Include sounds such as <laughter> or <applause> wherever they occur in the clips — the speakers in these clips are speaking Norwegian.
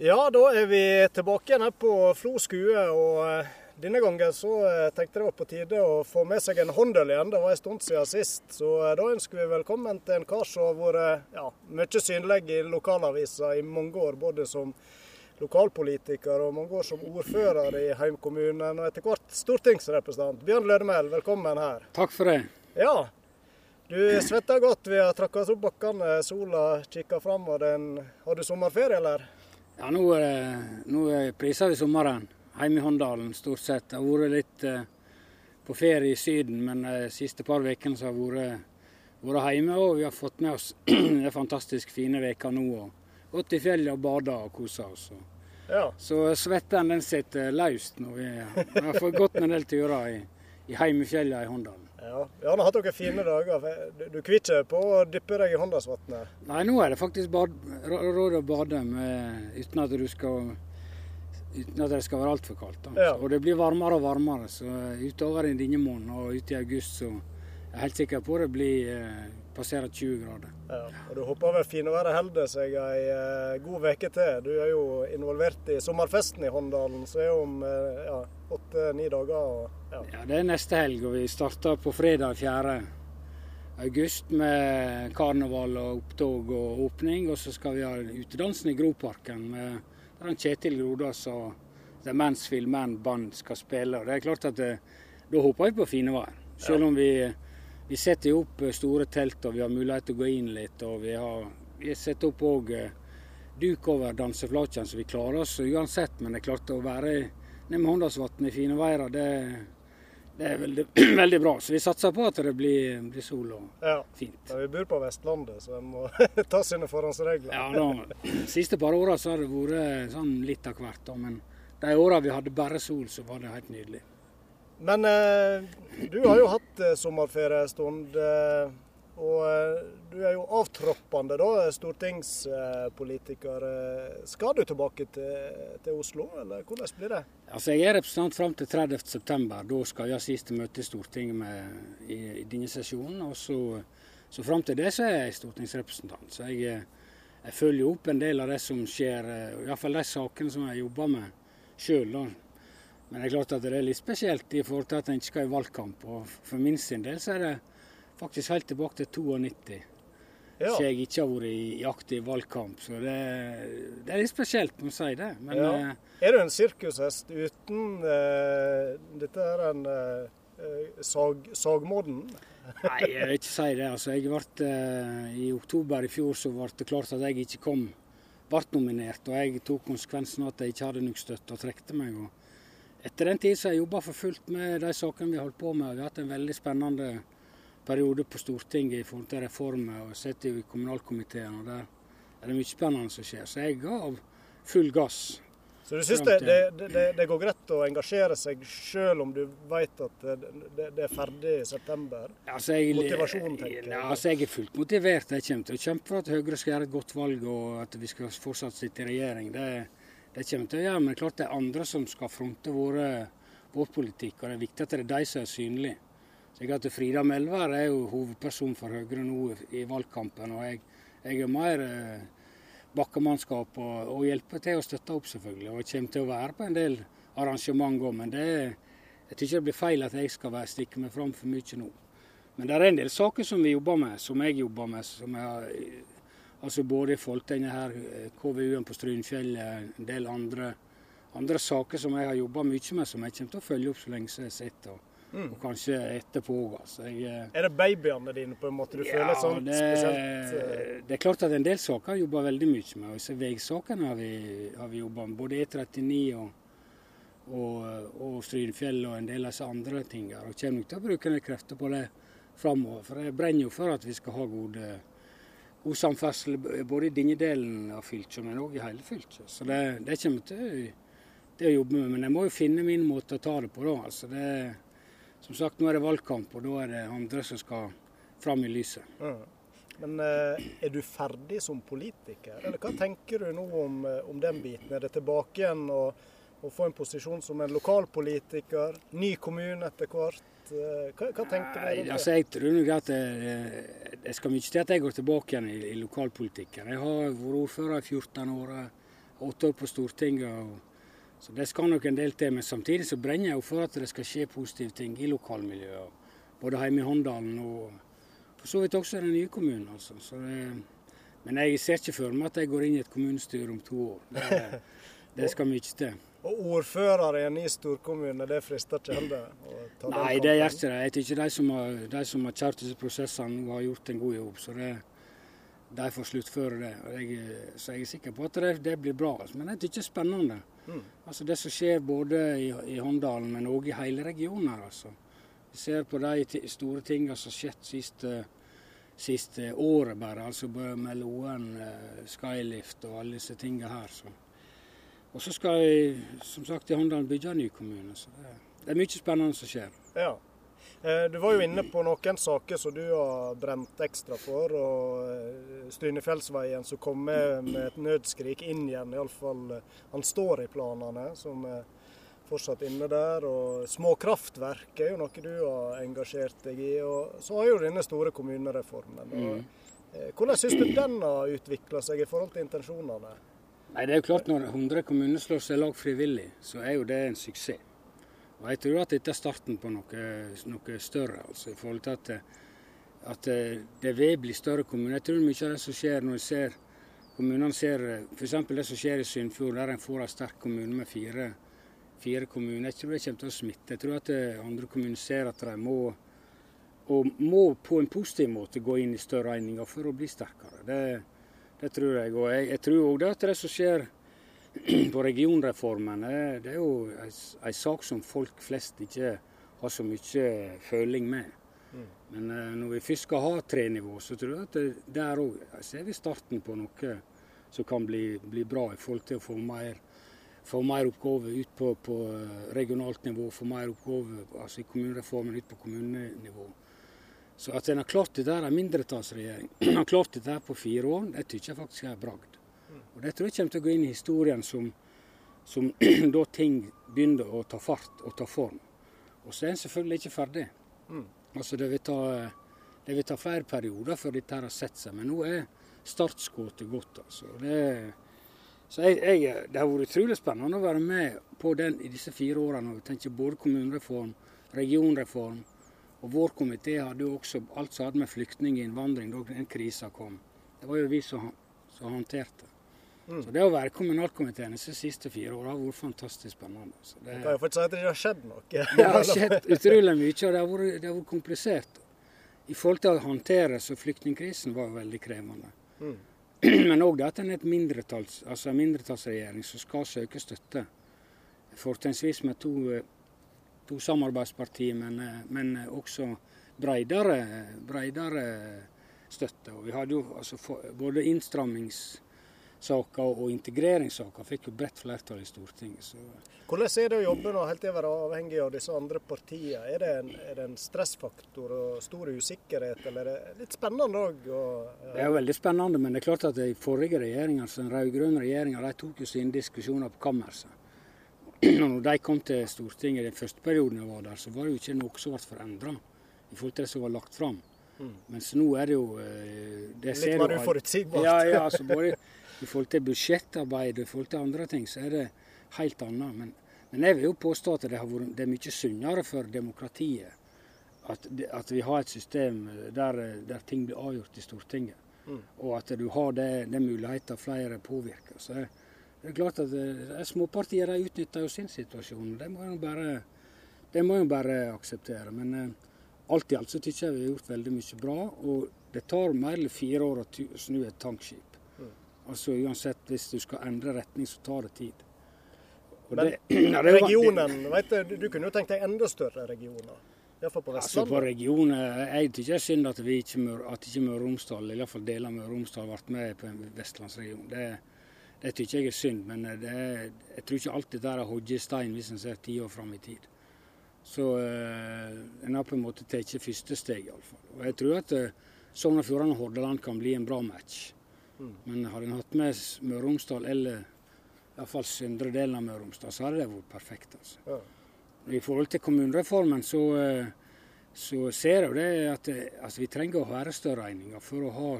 Ja, da er vi tilbake igjen her på Flo skue. og eh, Denne gangen så tenkte tenkte det var på tide å få med seg en håndøl igjen. Det var en stund siden sist. Så eh, da ønsker vi velkommen til en kar som har vært ja, mye synlig i lokalavisa i mange år. Både som lokalpolitiker og mange år som ordfører i heimkommunen, og etter hvert stortingsrepresentant. Bjørn Lødemel, velkommen her. Takk for det. Ja, du svetter godt. Vi har trakka opp bakkene, sola kikker fram. Har du sommerferie, eller? Ja, nå, nå priser vi sommeren hjemme i Håndalen, stort sett. Det har vært litt eh, på ferie i Syden, men de siste par ukene har jeg vært, vært hjemme. Og vi har fått med oss <clears throat> en fantastisk fine uker nå. og Gått i fjellet og bada og kosa oss. Ja. Så svetten den sitter løst nå. Vi, har fått gått en del turer i, i heimefjellet i Håndalen. Ja, Vi har hatt dere fine dager. Du, du kvier på å dyppe deg i Håndalsvatnet? Nei, nå er det faktisk bad, råd å bade med, uten at du skal uten at det skal være altfor kaldt. Ja. Og det blir varmere og varmere. Så utover i denne måneden og ut i august så jeg er helt sikker på det blir eh, passerer 20 grader. Ja, og Du håper vel finværet holder seg ei eh, god uke til. Du er jo involvert i sommerfesten i Håndalen, som er om eh, ja, åtte-ni dager. Og, ja. ja. Det er neste helg, og vi starter på fredag 4. august med karneval og opptog og åpning. Og så skal vi ha utedansen i Groparken med der Kjetil Grodås og The Mansfield Man Band skal spille. Og det er klart at det, Da håper vi på finvær, Selv om vi vi setter opp eh, store telt og vi har mulighet til å gå inn litt. og Vi har, vi setter opp òg eh, duk over danseflaken, så vi klarer oss uansett. Men det er klart å være nede med Håndalsvatn i fine veier, det, det, er veldig, <clears throat> veldig, bra. Så vi satser på at det blir, blir sol og ja. fint. Ja, vi bor på Vestlandet, så en må <laughs> ta sine forhåndsregler. Ja, da, siste par åra har det vært sånn litt av hvert. Men de åra vi hadde bare sol, så var det helt nydelig. Men eh, du har jo hatt eh, sommerferie en stund. Eh, og du er jo avtroppende da, stortingspolitiker. Skal du tilbake til, til, Oslo, eller hvordan blir det? Altså, Jeg er representant fram til 30.9. Da skal jeg ha siste møte i Stortinget med, i, i, denne sesjonen. og så, så Fram til det så er jeg stortingsrepresentant. Så jeg, jeg følger opp en del av det som skjer, iallfall de sakene som jeg jobber med sjøl. Men det er klart at det er litt spesielt i forhold til at en ikke skal i valgkamp. Og for min sin del så er det faktisk helt tilbake til 92. Ja. Så jeg ikke har vært i aktiv valgkamp. Så det, det er litt spesielt, må si det. Men, ja. eh, er du en sirkushest uten eh, dette her en eh, sag, sagmodden? Nei, jeg vil ikke si det. Altså, jeg ble, uh, I oktober i fjor så ble det klart at jeg ikke kom, ble nominert. Og jeg tok konsekvensen av at jeg ikke hadde nok støtte og trekte meg. Og etter den tid så har jeg jobba for fullt med de sakene vi har holdt på med. Vi har hatt en veldig spennende periode på Stortinget i forhold til reformer. og Sitter i kommunalkomiteen, og der er det mye spennende som skjer. Så jeg ga full gass. Så du syns det, det, det, det, går greit å engasjere seg selv om du vet at det, er ferdig i september? Altså jeg, Motivasjon, tenker jeg. Altså jeg er fullt motivert. Jeg kommer til å kjempe for at Høyre skal gjøre et godt valg og at vi skal fortsatt sitte i regjering. Det er det kommer til å gjøre, men klart det er andre som skal fronte våre, vår politikk. Og det er viktig at det er de som er synlige. Så at Frida Melvær er jo hovedperson for Høyre nå i valgkampen. Og jeg, jeg er mer eh, bakkemannskap og, og hjelper til å støtte opp, selvfølgelig. Og jeg kommer til å være på en del arrangement òg, men det, jeg syns det blir feil at jeg skal være, stikke meg fram for mye nå. Men det er en del saker som vi jobber med, som jeg jobber med, som jeg har Altså både denne her eh, KVU-en på Strynfjellet, en del andre, andre saker som jeg har jobba mye med, som jeg kommer til å følge opp så lenge som jeg sitter. Mm. og kanskje etterpå. Altså. Eh, er det babyene dine på en måte du ja, føler sånn det, spesielt? Uh... Det er klart at en del saker har jobba veldig mye med. og Veisakene har vi, har vi jobba med. Både E39 og, og, og Strynfjell og en del av disse andre tingene. Og kommer til å bruke krefter på det framover. For jeg brenner jo for at vi skal ha gode god samferdsel både i denne delen av fylket, men òg i hele fylket. Så det, det kommer til det å jobbe med. Men jeg må jo finne min måte å ta det på da. Altså det, som sagt, nå er det valgkamp, og da er det andre som skal fram i lyset. Mm. Men eh, er du ferdig som politiker, eller hva tenker du nå om, eh, om den biten? Er det tilbake igjen å få en posisjon som en lokalpolitiker, ny kommune etter hvert? Eh, hva, hva tenker du? Altså, jeg tror nok at det, det, skal mye til at jeg går tilbake igjen i, i lokalpolitikken. Jeg har vært ordfører i 14 år. åtte år på Stortinget. Og, så det skal nok en del til. Men samtidig så brenner jeg jo for at det skal skje positive ting i lokalmiljøet. Både hjemme i Håndalen og for så vidt også i den nye kommunen. altså. Det, men jeg ser ikke for meg at jeg går inn i et kommunestyre om to år. Det, <laughs> det skal mye til. Og ordfører i Storkommunen, storkommune, det frister ikke heller? Nei, det gjør ikke det. Jeg tykker de som har, de som har kjørt disse prosessene, har gjort en god jobb. Så det, de får sluttføre det. Jeg, så jeg er sikker på at det, det blir bra. Altså. Men jeg tykker det er spennende. Mm. Altså Det som skjer både i, i Håndalen, men òg i hele regionen her. altså. Vi ser på de store tingene som har skjedd siste, siste året bare. Altså med Loen, eh, Skylift og alle disse tingene her. Så. Og så skal jeg som sagt i Handalen bygge en ny kommune. Så det, det er mye spennende som skjer. Ja. Eh, du var jo inne på noen saker som du har brent ekstra for. og eh, Strynefjellsveien som kom med, med et nødskrik inn igjen. Iallfall han står i planene, som er fortsatt inne der. Og småkraftverk er jo noe du har engasjert deg i. Og så har jo denne store kommunereformen. Og, mm. Hvordan syns du den har utvikla seg i forhold til intensjonene? Nei, det er jo klart Når 100 kommuner slår seg lag frivillig, så er jo det en suksess. Og Jeg tror at dette er starten på noe, noe større. altså i forhold til at, at, det vil bli større kommuner. Jeg tror mye av det som skjer når ser, kommunene ser f.eks. det som skjer i Sunnfjord, der en får en sterk kommune med fire, fire kommuner. Jeg tror det kommer til å smitte. Jeg tror at andre kommuner ser at de må, og må på en positiv måte gå inn i større eininger for å bli sterkere. Det er det tror jeg. Og jeg, jeg tror òg at det som skjer <clears throat> på regionreformen, det er jo en sak som folk flest ikke har så mye føling med. Mm. Men uh, når vi først skal ha tre nivå, så tror jeg at det, der òg ser vi starten på noe som kan bli, bli, bra i forhold til å få mer, få mer oppgaver ut på, på regionalt nivå, få mer oppgaver altså i kommunereformen ut på kommunenivå. Så at en har klart dette her, en mindretallsregjering, <clears throat> har klart det der på fire år, det syns jeg faktisk er bragd. Og Det tror jeg kommer til å gå inn i historien som, som <clears throat> da ting begynner å ta fart og ta form. Og så er en selvfølgelig ikke ferdig. Mm. Altså det vil, ta, det vil, ta, flere perioder før dette her har sett seg, men nå er startskuddet godt. altså. Det, så jeg, jeg, det har vært utrolig spennende å være med på den i disse fire årene. Og tenke både kommunereform, regionreform, og Vår komité hadde jo også alt som hadde med flyktninginnvandring da den krisa kom. Det var jo vi som, som håndterte. Mm. Så det å være kommunalkomiteen de siste fire årene har vært fantastisk spennende. Så det, kan jo fortsatt si at det har skjedd noe. det har skjedd utrolig mye, og det har vært, det har vært komplisert. I forhold til å håndtere så flyktningkrisen var jo veldig krevende. Mm. <clears throat> Men òg det at en er et mindretalls, altså en mindretallsregjering som skal søke støtte. Fortrinnsvis med to eh, to samarbeidspartier, men, eh, men eh, også bredere, bredere støtte. Og vi hadde jo altså, både innstrammingssaker og integreringssaker fikk jo bredt flertall i Stortinget. Så. Hvordan er det å jobbe nå helt til å være avhengig av disse andre partiene? Er det, en, er det en stressfaktor og stor usikkerhet, eller er det litt spennende òg? Ja. Det er veldig spennende, men det er klart at de forrige regjeringene, altså den rød-grønne regjeringa, tok jo sine diskusjoner på kammerset. <clears throat> når de kom til Stortinget den første perioden jeg var der, så var det jo ikke noe som ble forandra i forhold til det som var lagt fram. Mm. Mens nå er det jo eh, det Litt mer uforutsigbart. Ja, ja, altså <laughs> både i forhold til budsjettarbeid og i forhold til andre ting, så er det helt annet. Men, men jeg vil jo påstå at det, vært, det er mye sunnere for demokratiet at, at, vi har et system der, der ting blir avgjort i Stortinget. Mm. Og at du har det, den muligheten flere påvirker. Så jeg, det er klart at eh, Småpartier utnytter jo sin situasjon. Det må jo bare, bare akseptere. Men eh, alt i alt så syns jeg vi har gjort veldig mye bra. Og det tar mer eller fire år å snu et tankskip. Mm. Altså Uansett, hvis du skal endre retning, så tar det tid. Og Men det, <clears throat> ja, det regionen, vet du, du kunne jo tenkt deg enda større regioner? Iallfall på Vestlandet? Altså på regionen, Jeg syns det er synd at, vi ikke, at ikke Møre og Romsdal, iallfall deler av Møre og Romsdal, ble med på en vestlandsregion. Det er det syns jeg er synd, men eh, er, jeg tror ikke alltid det er hogge stein hvis en ser ti år fram i tid. Så eh, en har på en måte tatt første steg, iallfall. Og jeg tror at eh, Sogn og Fjordane og Hordaland kan bli en bra match. Mm. Men hadde en hatt med Møre og Romsdal, eller iallfall søndre delen av Møre og Romsdal, så hadde det vært perfekt. altså. Ja. I forhold til kommunereformen så, eh, så ser jeg jo det at altså, vi trenger å være større regninger for å ha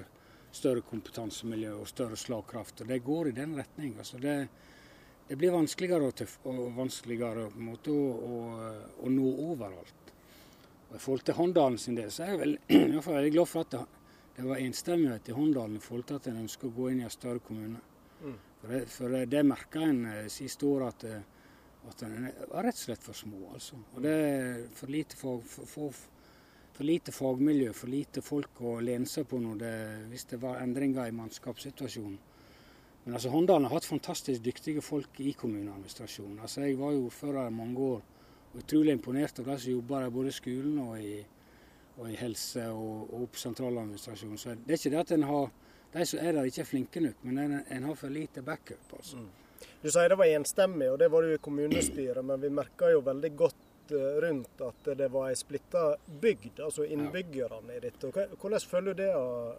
større kompetansemiljø og større slagkraft. Og det går i den retning. Altså det, det, blir vanskeligere og, tøff, og vanskeligere måte å, å, å, nå overalt. Og I forhold til Håndalen sin del, så er jeg vel, <clears throat> i fall veldig glad for at det, det var enstemmighet i Håndalen i forhold til at en ønsker å gå inn i en større kommune. Mm. For det, for det, det merka en eh, siste året at, eh, at en var rett og slett for små. altså. Og det er for lite for, for, for, for lite fagmiljø, for lite folk å lene seg på det, hvis det var endringer i mannskapssituasjonen. Men altså, Håndalen har hatt fantastisk dyktige folk i kommuneadministrasjonen. Altså, jeg var jo ordfører i mange år og utrolig imponert av de som jobber der, både i skolen og i, og i helse og, og opp sentraladministrasjonen. Så det er ikke det at en har de som er der, ikke er flinke nok, men en, en har for lite backup. altså. Mm. Du sier det var enstemmig, og det var du i kommunestyret, men vi merka jo veldig godt Eh, rundt at det var ei splitta bygd, altså innbyggerne i dette. Hvordan føler du det har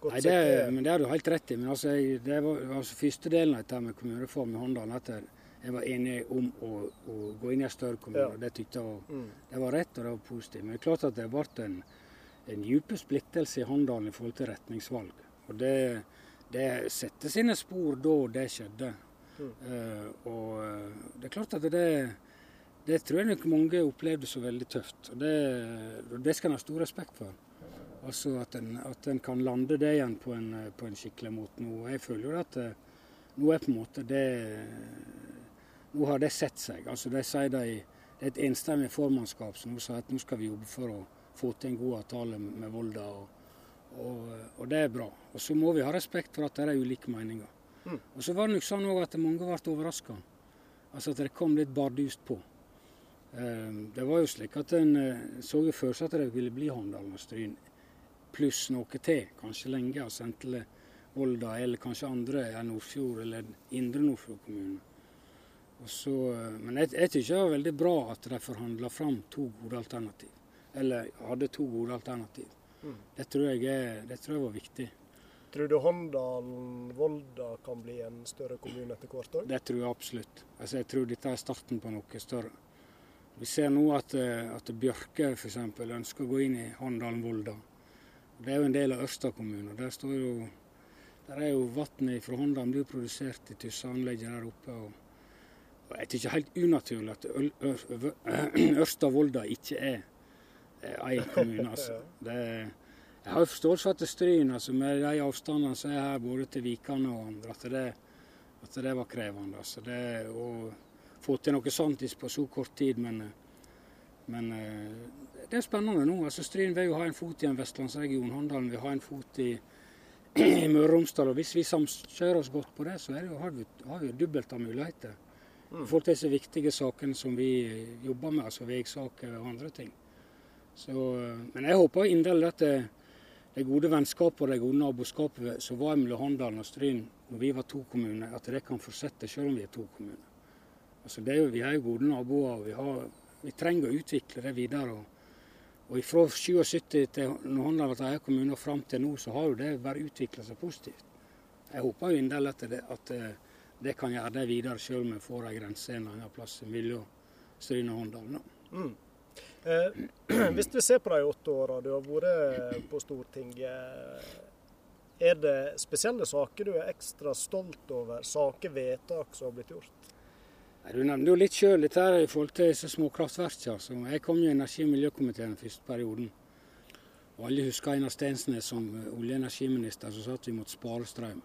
gått Nei, det, seg Men Det har du helt rett i. men altså, Det var altså, første delen av dette med kommunereform i Håndalen at jeg var enig om å, å gå inn i en større kommune. Ja. Det tykte jeg var, mm. det var rett og det var positivt. Men det er klart at det ble en, en dyp splittelse i Håndalen i forhold til retningsvalg. Og det, det setter sine spor da det skjedde. Mm. Uh, og eh, det er klart at det er det tror jeg nok mange opplevde så veldig tøft. og Det, det skal en ha stor respekt for. Altså at en, at en, kan lande det igjen på en, på en skikkelig måte nå. Jeg føler jo at det, nå er på en måte det Nå har det sett seg. Altså Det sier de, det er et enstemmig formannskap som nå sier at nå skal vi jobbe for å få til en god avtale med, med Volda. Og, og, og, det er bra. Og så må vi ha respekt for at det er ulike meninger. Mm. Og så var det nok sånn at mange ble overraska. Altså at det kom litt bardust på. Ehm, det var jo slik at en eh, så jo for seg at det ville bli Håndalen og Stryn, pluss noe til, kanskje lenge. altså Enten Volda eller kanskje andre enn Nordfjord eller Indre Nordfjord kommune. Så, eh, men jeg, jeg syns det var veldig bra at de forhandla fram to gode alternativ. Eller hadde to gode alternativ. Mm. Det, tror jeg det tror jeg var viktig. Tror du Håndalen-Volda kan bli en større kommune etter hvert òg? Det tror jeg absolutt. Altså, jeg tror dette er starten på noe større. Vi ser nå at, eh, at Bjørke f.eks. ønsker å gå inn i Håndalen-Volda. Det er jo en del av Ørsta kommune. Der, står jo, der er jo vannet fra Håndalen blir produsert i Tusseanlegget der oppe. Og, og jeg er helt unaturlig at <clears throat> Ørsta-Volda ikke er én kommune. <laughs> altså. Det, jeg har forståelse for at Stryn, altså, med de avstandene som er her både til Vikane og andre, at det, at det var krevende. altså. Det, og få til noe sånt på så kort tid. Men, men eh, det er spennende nå. altså Stryn vil jo ha en fot i en vestlandsregion. Handalen vil ha en fot i, <clears throat> i Møre og Romsdal. og Hvis vi samkjører oss godt på det, så det, har, vi, har vi dobbelt av muligheter. Mm. For disse viktige sakene som vi jobber med, altså veisaker og andre ting. Så, eh, men jeg håper inderlig at det, det gode vennskapet og det gode naboskapet som var mellom Handalen og Stryn når vi var to kommuner, at det kan fortsette selv om vi er to kommuner. Altså jo, vi er jo gode naboer, vi, har, vi, trenger å utvikle det videre. Og, og fra 77 til når Håndal ble egen kommune og fram til nå, så har jo det bare utvikla seg positivt. Jeg håper jo inderlig at, det, at det, det kan gjøre det videre, selv om vi får ei grense en annen plass mellom Stryn og Håndal. Mm. Eh, <clears throat> hvis vi ser på de åtte åra du har vært på Stortinget, er det spesielle saker du er ekstra stolt over? Saker, vedtak som har blitt gjort? Du nevner jo litt sjøl dette her i forhold til disse småkraftverkene. Altså. Jeg kom jo i energi- og miljøkomiteen første perioden. Og alle husker Einar Stensnes som olje- og energiminister som sa at vi måtte spare strøm.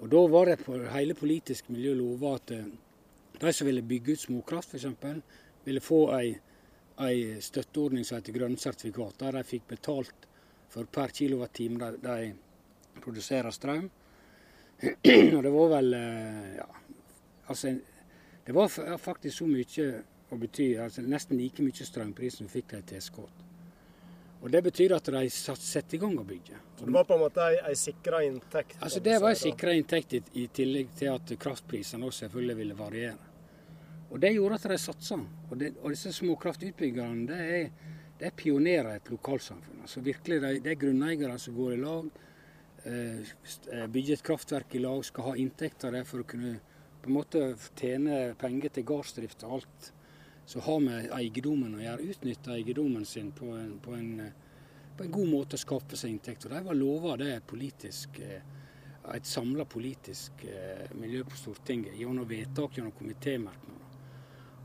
Og Da var det på hele politisk miljø lova at eh, de som ville bygge ut småkraft f.eks., ville få ei, ei støtteordning som heter grønne sertifikat, der de fikk betalt for per kilowattime de, de produserer strøm. <clears throat> Og det var vel eh, ja, altså det var faktisk så mye å bety, altså nesten like mye strømpris som vi fikk til tilskudd. Og Det betyr at de setter i gang å bygge. Så det var på en måte ei, ei sikra inntekt? Altså Det var ei sikra inntekt i, i, tillegg til at kraftprisene også selvfølgelig ville variere. Og Det gjorde at de satsa. Og, det, og disse småkraftutbyggerne det er, det er pionerer i et lokalsamfunn. Altså virkelig, de, Det er grunneiere som går i lag, eh, eh bygger et kraftverk i lag, skal ha inntekter der for å kunne på en måte tjene penger til gårdsdrift og alt så har vi eiendommen å gjøre. Utnytte eiendommen sin på en, på en, på en god måte å skaffe seg inntekt. Og De var lova det politisk, eh, et samla politisk eh, miljø på Stortinget gjennom vedtak, gjennom komitémerknader.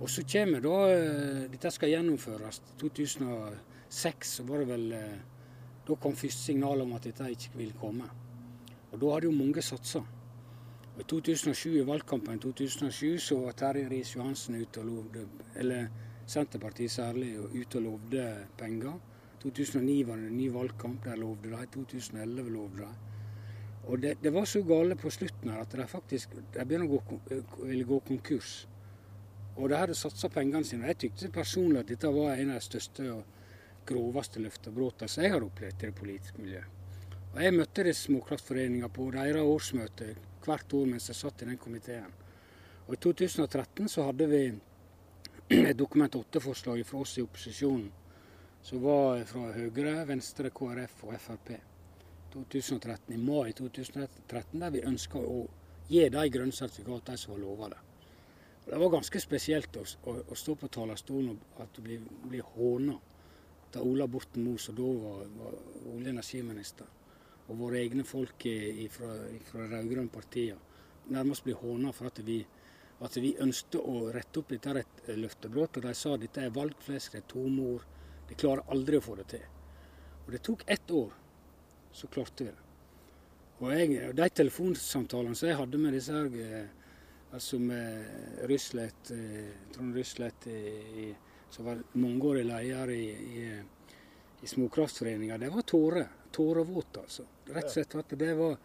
Og så kommer da Dette skal gjennomføres. 2006 så var det vel Da kom første signal om at dette ikke ville komme. Og da hadde jo mange satsa. I 2007, i valgkampen 2007 så var Terje Riis-Johansen ute og lovde, eller Senterpartiet særlig, ute og lovde penger. 2009 var det en ny valgkamp, der lovde de. 2011 lovde de. Og det, det, var så gale på slutten her at de faktisk de begynte å gå, ville gå konkurs. Og de hadde satsa pengene sine. Jeg tykte personlig at dette var en av de største og groveste løftebruddene som jeg har opplevd i det politiske miljøet. Og Jeg møtte småkraftforeninga på deres årsmøte hvert år mens jeg satt i den komiteen. Og I 2013 så hadde vi <clears throat> et Dokument 8-forslag fra oss i opposisjonen som var fra Høyre, Venstre, KrF og Frp. 2013, I mai 2013 der vi ønska å gi de grønne sertifikatene som var lova det. Og det var ganske spesielt å, å, å stå på talerstolen og at du blir, blir håna av Ola Borten Moe, som da var, var olje- og energiminister, og våre egne folk fra rød-grønne partiene nærmest blir håna for at vi, at vi ønsket å rette opp dette løftebrudd. Og de sa dette er valgflesk, det er tomme ord de klarer aldri å få det til. Og det tok ett år, så klarte vi det. Og jeg, de telefonsamtalene som jeg hadde med disse her, eh, altså med Ryslett, eh, Trond Ryslet, som var mangeårig leder i, i, i Småkraftforeninga, det var tårer. Tårevåte, altså. Rett og slett at det var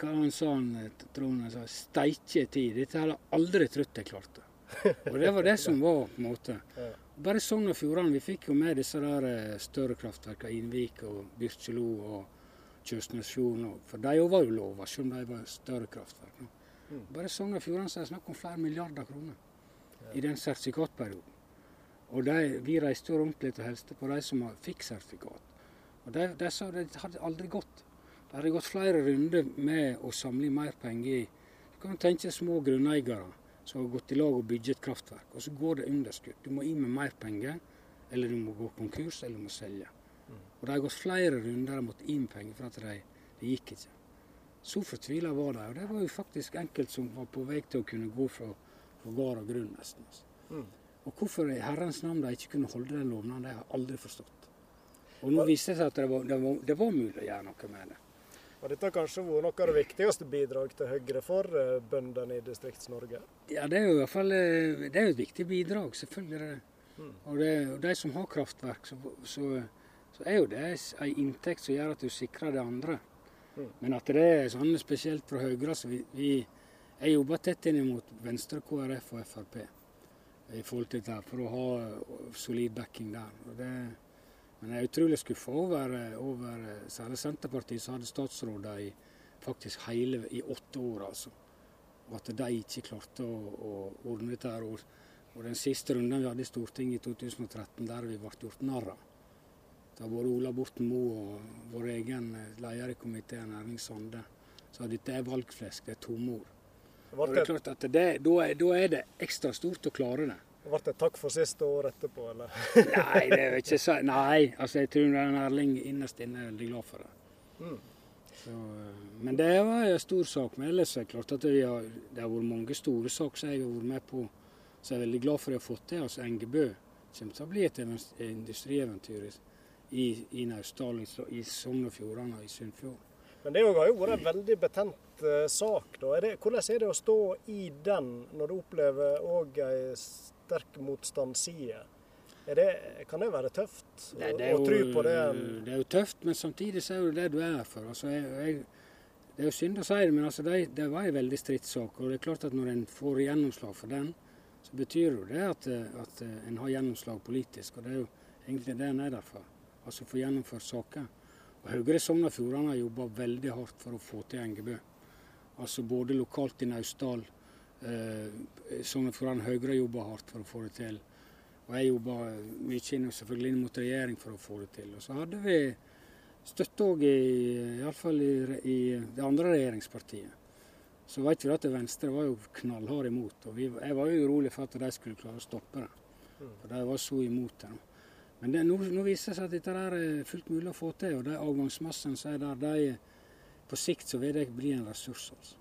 hva han sa, Trond, han sa, steike tid. Dette hadde jeg aldri trodd jeg klarte. Og det var det som var på en måte. <laughs> Bare Sogn og Fjordane. Vi fikk jo med disse der eh, større kraftverkene. Innvik og Byrkjelo og Kjøsnesfjorden. For de var jo lova, selv om de var større kraftverk. Mm. Bare Sogn og Fjordane er snakk om flere milliarder kroner i den sertifikatperioden. Og de, vi reiste jo rundt litt og hilste på de som fikk sertifikat. Og det, det, det hadde aldri gått. Det hadde gått flere runder med å samle mer penger Du kan tenke små grunneiere som har gått i lag og bygd et kraftverk. Og så går det underskudd. Du må inn med mer penger, eller du må gå konkurs, eller du må selge. Og det har gått flere runder de måtte inn penger for at de, det gikk ikke. Så fortvila var de. Og det var jo faktisk enkelt som var på vei til å kunne gå fra, fra gard og grunn, nesten. Altså. Mm. Og hvorfor i herrens navn de ikke kunne holde den lovnaden, det har jeg aldri forstått. Og nå viste det seg at det var, det, var, det var mulig å gjøre noe med det. Og dette har kanskje vært noe av det viktigste bidrag til Høyre for eh, bøndene i Distrikts-Norge? Ja, det er jo i hvert fall eh, det er et viktig bidrag, selvfølgelig. er det. Mm. Og, det, og, de som har kraftverk, så, så, så er jo det ei inntekt som gjør at du sikrer det andre. Mm. Men at det er sånn spesielt fra Høyre så vi, vi Jeg jobber tett inn mot Venstre, KrF og Frp i forhold til det, for å ha solid backing der. Og det men jeg er utrolig skuffa over, over særlig Senterpartiet, som hadde statsråder i faktisk hele i åtte år. altså. Og at de ikke klarte å, å ordne dette. her. Og, og den siste runden vi hadde i Stortinget i 2013, der vi ble gjort narr av. Da både Ola Borten Moe og vår egen leder i komiteen, Erling Sande, sa at dette er valgflesk, det er tomord. ord. Det er klart at det, da, er, da er det ekstra stort å klare det. Ble det takk for siste år etterpå, eller? <laughs> nei, det er ikke så, nei, altså jeg tror Erling innerst inne er veldig glad for det. Mm. Så, eh, men det var en stor sak. Men ellers er det klart at det har, det har vært mange store saker som jeg har vært med på. Så jeg er veldig glad for jeg har fått til. Altså Engebø kommer til å bli et industrieventyr i, i Naustdal, i Sogn og Fjordane og i Sunnfjord. Men det har jo vært en veldig betent uh, sak. da. Er det, hvordan er det å stå i den når du opplever òg ei sterk motstandsside. Det, kan det være tøft Nei, det å, å tro på det? Det er jo tøft, men samtidig så er det det du er for. Altså, jeg, jeg, det er jo synd å si det, men altså, det, det var en veldig stridssak. Og det er klart at når en får gjennomslag for den, så betyr jo det at, at en har gjennomslag politisk. Og det er jo egentlig det en er der for. Altså få gjennomført saker. Og Høyre Sogn og Fjordane har jobba veldig hardt for å få til Engebø. Altså både lokalt i Naustdal, Eh, Sogn og Fjordane Høyre jobber hardt for å få det til. Og jeg jobber mye selvfølgelig inn mot regjering for å få det til. Og så hadde vi støtte òg, iallfall i, i det andre regjeringspartiet. Så vet vi at Venstre var jo knallhard imot. Og vi, jeg var jo urolig for at de skulle klare å stoppe det. For de var så imot det. Men det, nå, nå, viser det seg at dette er fullt mulig å få til. Og de avgangsmassene som er der, de, på sikt så vil det bli en ressurs. Altså.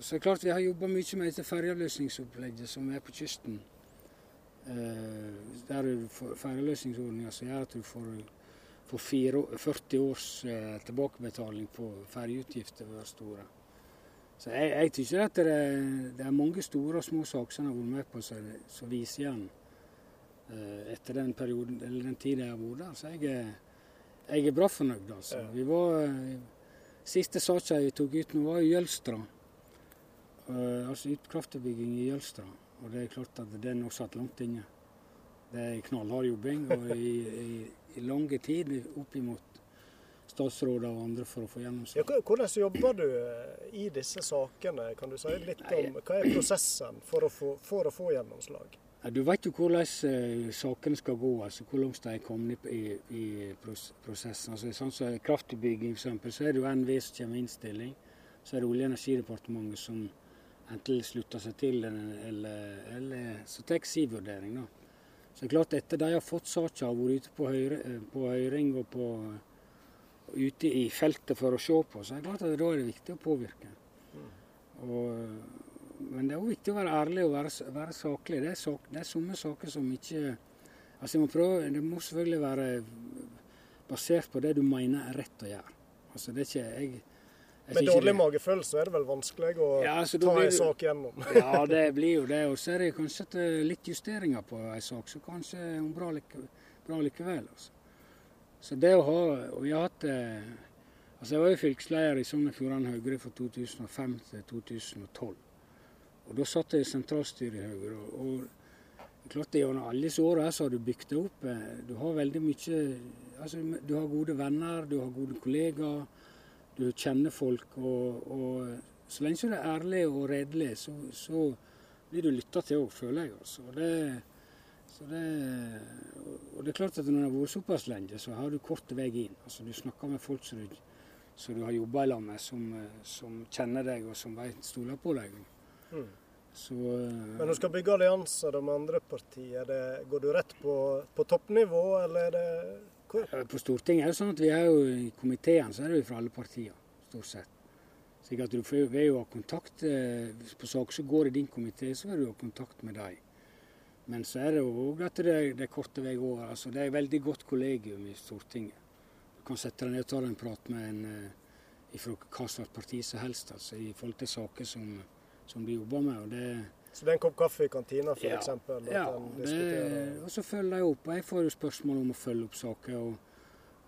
Så det er klart Vi har jobba mye med dette ferjeavløsningsopplegget som er på kysten. Eh, der Ferjeavløsningsordninga som gjør at du får, får 40 års eh, tilbakebetaling på ferjeutgifter ved store. Så jeg, jeg tykker at det er, det er, mange store og små saker som har vært med på som viser igjen Eh, etter den perioden, eller den tida jeg har vært der. Så jeg er, jeg er bra fornøyd. altså. Vi var, eh, Siste saka vi tok ut nå, var Jølstra. Uh, altså utkraftbygging i Jølstra. Og det er klart at den også satt langt inne. Det er knallhard jobbing og i, i, i lange tid opp imot statsråder og andre for å få gjennomslag. Ja, hvordan jobber du i disse sakene? Kan du si litt om Hva er prosessen for å få, for å få gjennomslag? Du vet jo hvordan uh, sakene skal gå, altså hvor langt de er kommet i, i prosessen. Altså, sånn som så Kraftutbygging f.eks., så er det jo NVE som kommer med innstilling. Så er det Olje- og energidepartementet som enten slutter seg til eller, eller så tar sin vurdering. Da. Så det er klart Etter de har fått saka og vært ute på, høyre, eh, på høyring og på, ute i feltet for å se på, så er det klart at da er det viktig å påvirke. Og men det er òg viktig å være ærlig og være, være saklig. Det er, sak, det er somme saker som ikke Altså, må prøve, Det må selvfølgelig være basert på det du mener er rett å gjøre. Altså, det er ikke jeg Med dårlig magefølelse er det vel vanskelig å ja, altså, ta en sak gjennom? <laughs> ja, det blir jo det. Og så er det kanskje litt justeringer på en sak, så kanskje er hun bra, like, bra likevel. Altså. Så det å ha Og vi har hatt eh, Altså, jeg var jo fylkesleder i Sogn og Fjordane Høyre fra 2005 til 2012. Og Da satt jeg i sentralstyret i Høyre. og klart det Gjennom alle disse åra har du bygd deg opp. Eh, du har veldig mye altså, Du har gode venner, du har gode kollegaer, du kjenner folk. Og, og så lenge du er ærlig og redelig, så, så blir du lytta til òg, føler jeg. altså. Og det, det, og det er klart at når du har vært såpass lenge, så har du kort vei inn. Altså, du snakker med folk som du, som du har jobba sammen med, som, som, kjenner deg og som vet, stoler på deg. Mm. Så, Men du skal bygge allianser med andre partier. Det, går du rett på, på toppnivå, eller er det? På Stortinget er det sånn at vi er jo i komiteen så er det jo fra alle partier, stort sett. Så du vil jo ha kontakt eh, På saker som går i din komité, så vil du ha kontakt med dem. Men så er det òg at det, det er korte vei over. Altså, det er et veldig godt kollegium i Stortinget. Du kan sette deg ned og ta en prat med en eh, fra hva slags parti som helst altså, i forhold til saker som som de jobber med. og det så det er en kopp kaffe i kantina f.eks.? Ja, eksempel, ja det, og så følger jeg opp. Jeg får jo spørsmål om å følge opp saker. Og,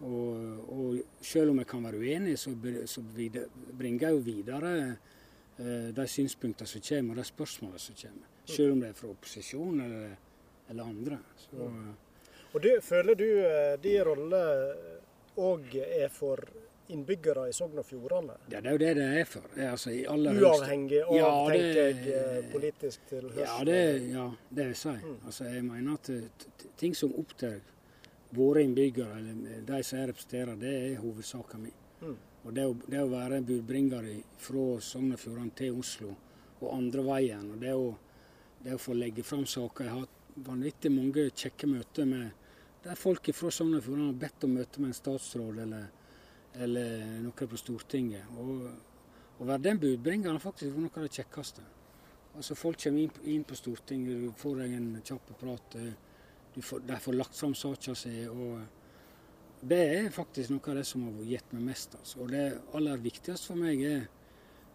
og, og selv om jeg kan være uenig, så, så videre, bringer jeg jo videre eh, de synspunktene som kommer, og de spørsmålene som kommer. Selv om det er fra opposisjon eller, eller andre. Så, mm. Og det, Føler du eh, de rolle òg er for innbyggere i Sogn og Fjordane. Ja, det er jo det det er for. Det er altså Uavhengig av, ja, tenker jeg, eh, politisk tilhørighet. Ja, det, ja, det vil jeg si. Mm. Altså, jeg mener at eh, ting som opptar våre innbyggere, eller de som jeg representerer, det er hovedsaken min. Mm. Og det å, det å, være budbringer fra Sogn og Fjordane til Oslo og andre veien, og det å, det å få legge fram saker Jeg har hatt vanvittig mange kjekke møter med der folk fra Sogn og Fjordane har bedt om møte med en statsråd eller eller noe på Stortinget. Og å være den budbringeren har faktisk noe av det kjekkeste. Altså Folk kommer inn, inn, på Stortinget, du får deg en kjapp prat. du får, de får lagt fram saka si. og Det er faktisk noe av det som har gitt meg mest. Altså. Og det aller viktigste for meg er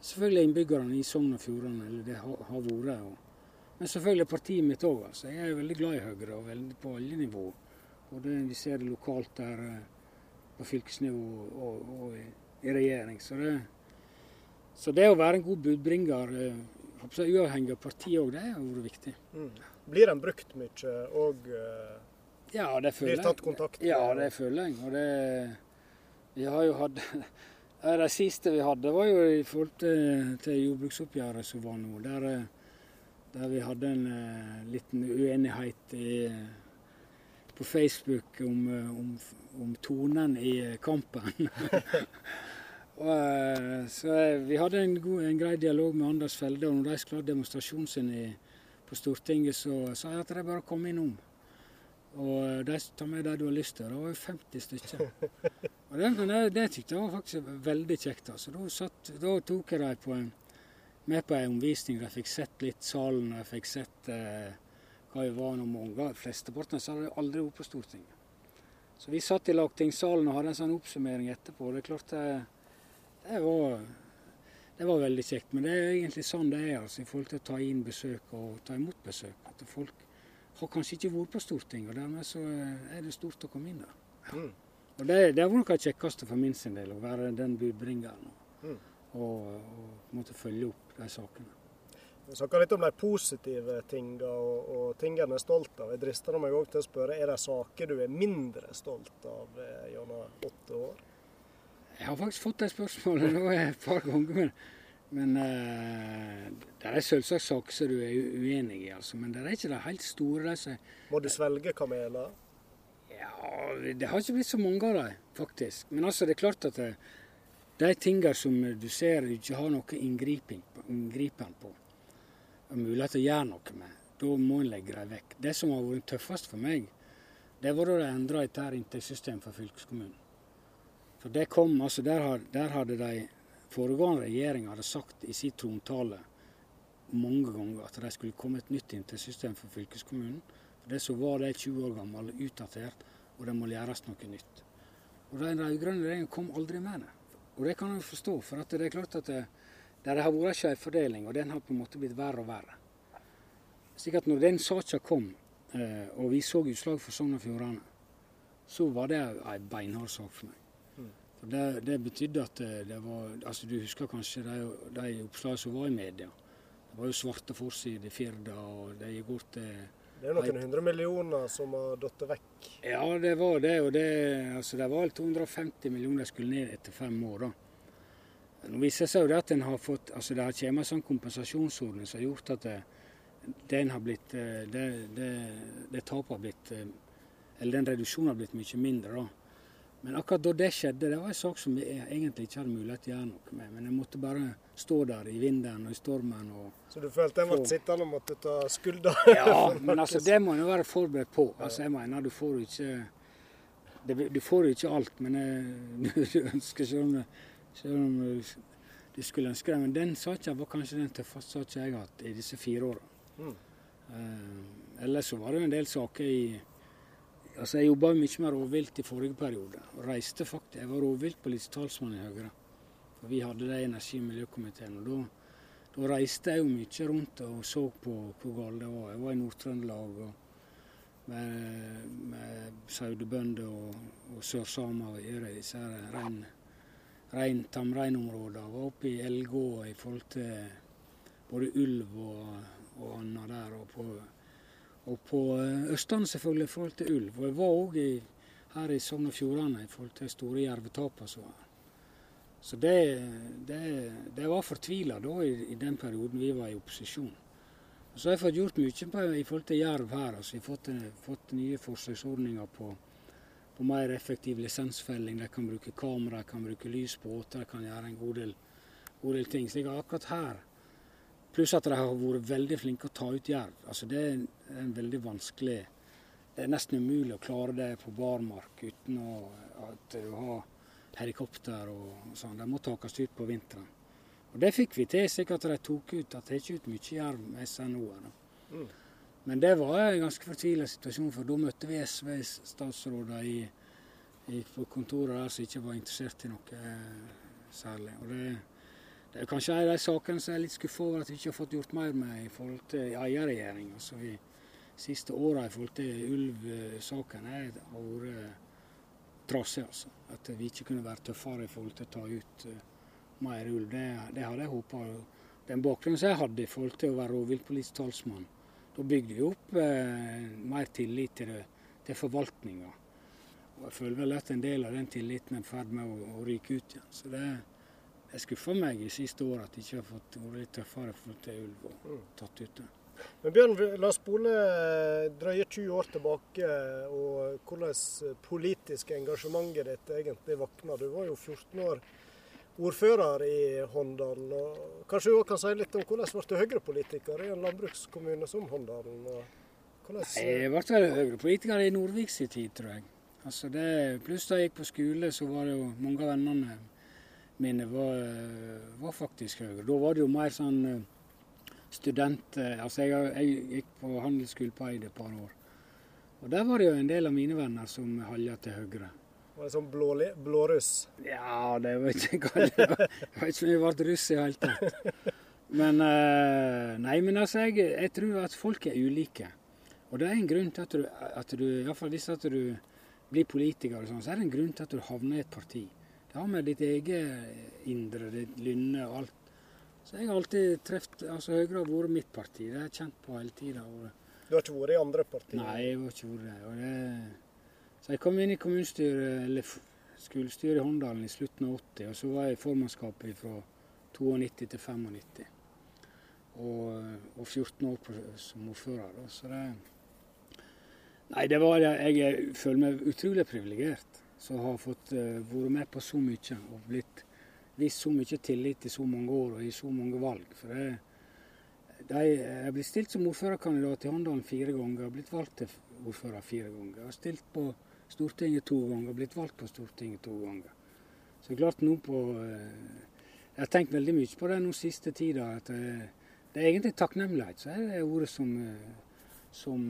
selvfølgelig innbyggerne i Sogn og Fjordane. eller det har, har vært. Og, men selvfølgelig partiet mitt òg. Altså. Jeg er veldig glad i Høyre, og veldig på alle nivå. Og vi ser det lokalt der eh, på fylkesnivå og, og i, i, regjering. Så det, så det, å være en god budbringer, eh, uavhengig av parti òg, det har vært viktig. Mm. Blir den brukt mye og uh, ja, det føler blir tatt kontakt med? Ja, det føler jeg. Og det, vi har jo hatt <laughs> Det siste vi hadde, var jo i forhold til, til jordbruksoppgjøret som var nå. Der, der vi hadde en liten uenighet i, på Facebook om, om om tonen i kampen. <laughs> og, eh, så eh, Vi hadde en, god, en, grei dialog med Anders Felde, og når de skulle ha demonstrasjonen sin i, på Stortinget, så sa jeg at de bare kom innom. Og de tar med det du har lyst til. Det var jo 50 stykker. <laughs> Og det, det, det tykte jeg var faktisk veldig kjekt. altså. Da, satt, da tok jeg dem med på en omvisning. De fikk sett litt salen, de fikk sett eh, hva vi var når mange. Flesteparten hadde aldri vært på Stortinget. Så vi satt i lagtingssalen og hadde en sånn oppsummering etterpå. Det er klart det, det var det var veldig kjekt. Men det er egentlig sånn det er altså, i forhold til å ta inn besøk og ta imot besøk. At folk har kanskje ikke vært på Stortinget, og dermed så er det stort å komme inn der. Mm. Og det, det var noe av det kjekkeste for min sin del, å være den budbringeren mm. og, og måtte følge opp de sakene. Vi snakka litt om de positive tingene og, og tingene en er stolt av. Jeg drister meg òg til å spørre er det saker du er mindre stolt av eh, gjennom åtte år? Jeg har faktisk fått det spørsmålet nå et par ganger. Men, men uh, det er selvsagt saker som du er uenig i, altså. Men det er ikke det helt store. Det Må du svelge kameler? Ja, det har ikke blitt så mange av dem, faktisk. Men altså, det er klart at det, de tingene som du ser du ikke har noe inngripen på, mulighet til å gjøre noe med, da må en legge dem vekk. Det som har vært tøffest for meg, det var da de endra et inntektssystem for fylkeskommunen. For det kom, altså Der, der hadde de foregående regjeringer hadde sagt i sin trontale mange ganger at de skulle komme et nytt inntektssystem for fylkeskommunen. For det så var det 20 år gammel, utdatert, og det må gjøres noe nytt. Og Den rød-grønne regjeringen kom aldri med det. Og det kan jeg forstå, for det er klart at det, det har vært skjevfordeling, og den har på en måte blitt verre og verre. Slik at når den saka kom, eh, og vi så utslag for Sogn og Fjordane, så var det ei beinhard sak for meg. Det, det, betydde at det var altså Du husker kanskje de, de oppslagene som var i media. Det var jo svarte forsider i Firda, og det gikk bort til Det er noen hundre millioner som har datt vekk? Ja, det var det. Og det, altså, det var 250 millioner skulle ned etter fem år. da. Nå viser det seg jo det at en har fått, altså det har kommet en sånn kompensasjonsordning som har gjort at det, den har blitt, eh, det, det, det tapet har blitt eh, Eller den reduksjonen har blitt mye mindre. da. Men akkurat da det skjedde, det var en sak som vi egentlig ikke hadde mulighet til å gjøre noe med. Men jeg måtte bare stå der i vinden og i stormen. Og Så du følte en ble sittende og måtte ta skulda? ja, <laughs> men altså, det må en være forberedt på. Altså, jeg mener, du får jo ikke Du får jo ikke alt, men jeg, <laughs> du ønsker ikke om, selv om de skulle ønske det. Men den saken var kanskje den tøffeste saken jeg har hatt i disse fire åra. Mm. Uh, ellers så var det jo en del saker i Altså, Jeg jobba mye med rovvilt i forrige periode. og reiste faktisk, Jeg var rovviltpolitisk talsmann i Høyre. For Vi hadde det i energi- og miljøkomiteen. og da, da, reiste jeg jo mye rundt og så på hvor galt det var. Jeg var i Nord-Trøndelag med, med sauebønder og, og sørsamer i disse rein, rein, tamreinområder Var oppe i Elgå i forhold til både ulv og, og annet der. og på og på eh, Østlandet selvfølgelig i forhold til ulv. Og jeg var òg her i Sogn og Fjordane i forhold til store jervetap. var. så det, det, det var fortvila da i, i, den perioden vi var i opposisjon. Og så har jeg fått gjort mye på, i forhold til jerv her. altså Jeg har fått, fått nye forsøksordninger på, på, mer effektiv lisensfelling. De kan bruke kamera, de kan bruke lys på åter, de kan gjøre en god del, god del ting. Så akkurat her Pluss at de har vært veldig flinke å ta ut jerv. Altså det er en veldig vanskelig Det er nesten umulig å klare det på barmark uten å, at du har helikopter og sånn. De må takes ut på vinteren. Og Det fikk vi til, slik at de tok ut at det ikke ut mye jerv med SNO-er. Mm. Men det var en ganske fortvila situasjon, for da møtte vi SV-statsråder i, i, på kontoret der som ikke var interessert i noe eh, særlig. Og det det er kanskje en av de sakene som jeg er litt skuffa over at vi ikke har fått gjort mer med i forhold til eierregjering. Altså de siste åra i forhold til ulv-saken har vært trasig. Altså. At vi ikke kunne være tøffere i forhold til å ta ut uh, mer ulv. Det, det hadde jeg håpa. Den bakgrunnen som jeg hadde i forhold til å være rovviltpolitisk talsmann, da bygde vi opp eh, mer tillit til, det, til forvaltninga. Og jeg føler vel at en del av den tilliten er i ferd med å, å ryke ut igjen. Så det det skuffer meg i siste år at jeg ikke har fått vært litt tøffere for til ulv og mm. tatt ut det. Men Bjørn, la oss spole drøye 20 år tilbake, og hvordan politisk engasjementet ditt egentlig våkna. Du var jo 14 år ordfører i Håndalen. og Kanskje du òg kan si litt om hvordan ble du Høyre-politiker i en landbrukskommune som Håndalen? Hvordan, Jeg ble Høyre-politiker i Nordvik sin tid, tror jeg. Altså det, pluss da jeg gikk på skole, så var det jo mange av vennene mine var, var faktisk Høyre. Da var det jo mer sånn eh, student... eh, Altså jeg, jeg gikk på handelsskole på Eid et par år. Og der var det jo en del av mine venner som halja til Høyre. Var det sånn blå, blåruss? Ja, det var ikke Jeg vet ikke om jeg ble russ i det hele tatt. Men eh, Nei, men altså, jeg, jeg tror at folk er ulike. Og det er en grunn til at du, at du iallfall hvis at du blir politiker, og sånn, så er det en grunn til at du havner i et parti. Det har med ditt eget indre, ditt lynne og alt. Så jeg har alltid truffet altså Høyre har vært mitt parti. Det har jeg kjent på hele tida. Du har ikke vært i andre partier? Nei, jeg har ikke vært det. Og det. Så jeg kom inn i kommunestyret, eller skolestyret i Håndalen i slutten av 80, og så var jeg i formannskapet fra 92 til 95. Og, og 14 år på, som ordfører. Da. Så det Nei, det var det. Jeg er- føler meg utrolig privilegert som har fått uh, vært med på så mye og blitt vist så mye tillit i så mange år og i så mange valg. For det, de, jeg har blitt stilt som ordførerkandidat i Håndalen fire ganger. Jeg har blitt valgt til ordfører fire ganger. Jeg har stilt på Stortinget to ganger blitt valgt på Stortinget to ganger. Så klart nå på eh, Jeg har tenkt veldig mye på det nå siste tida. At eh, det er egentlig takknemlighet så er det ordet som, eh, som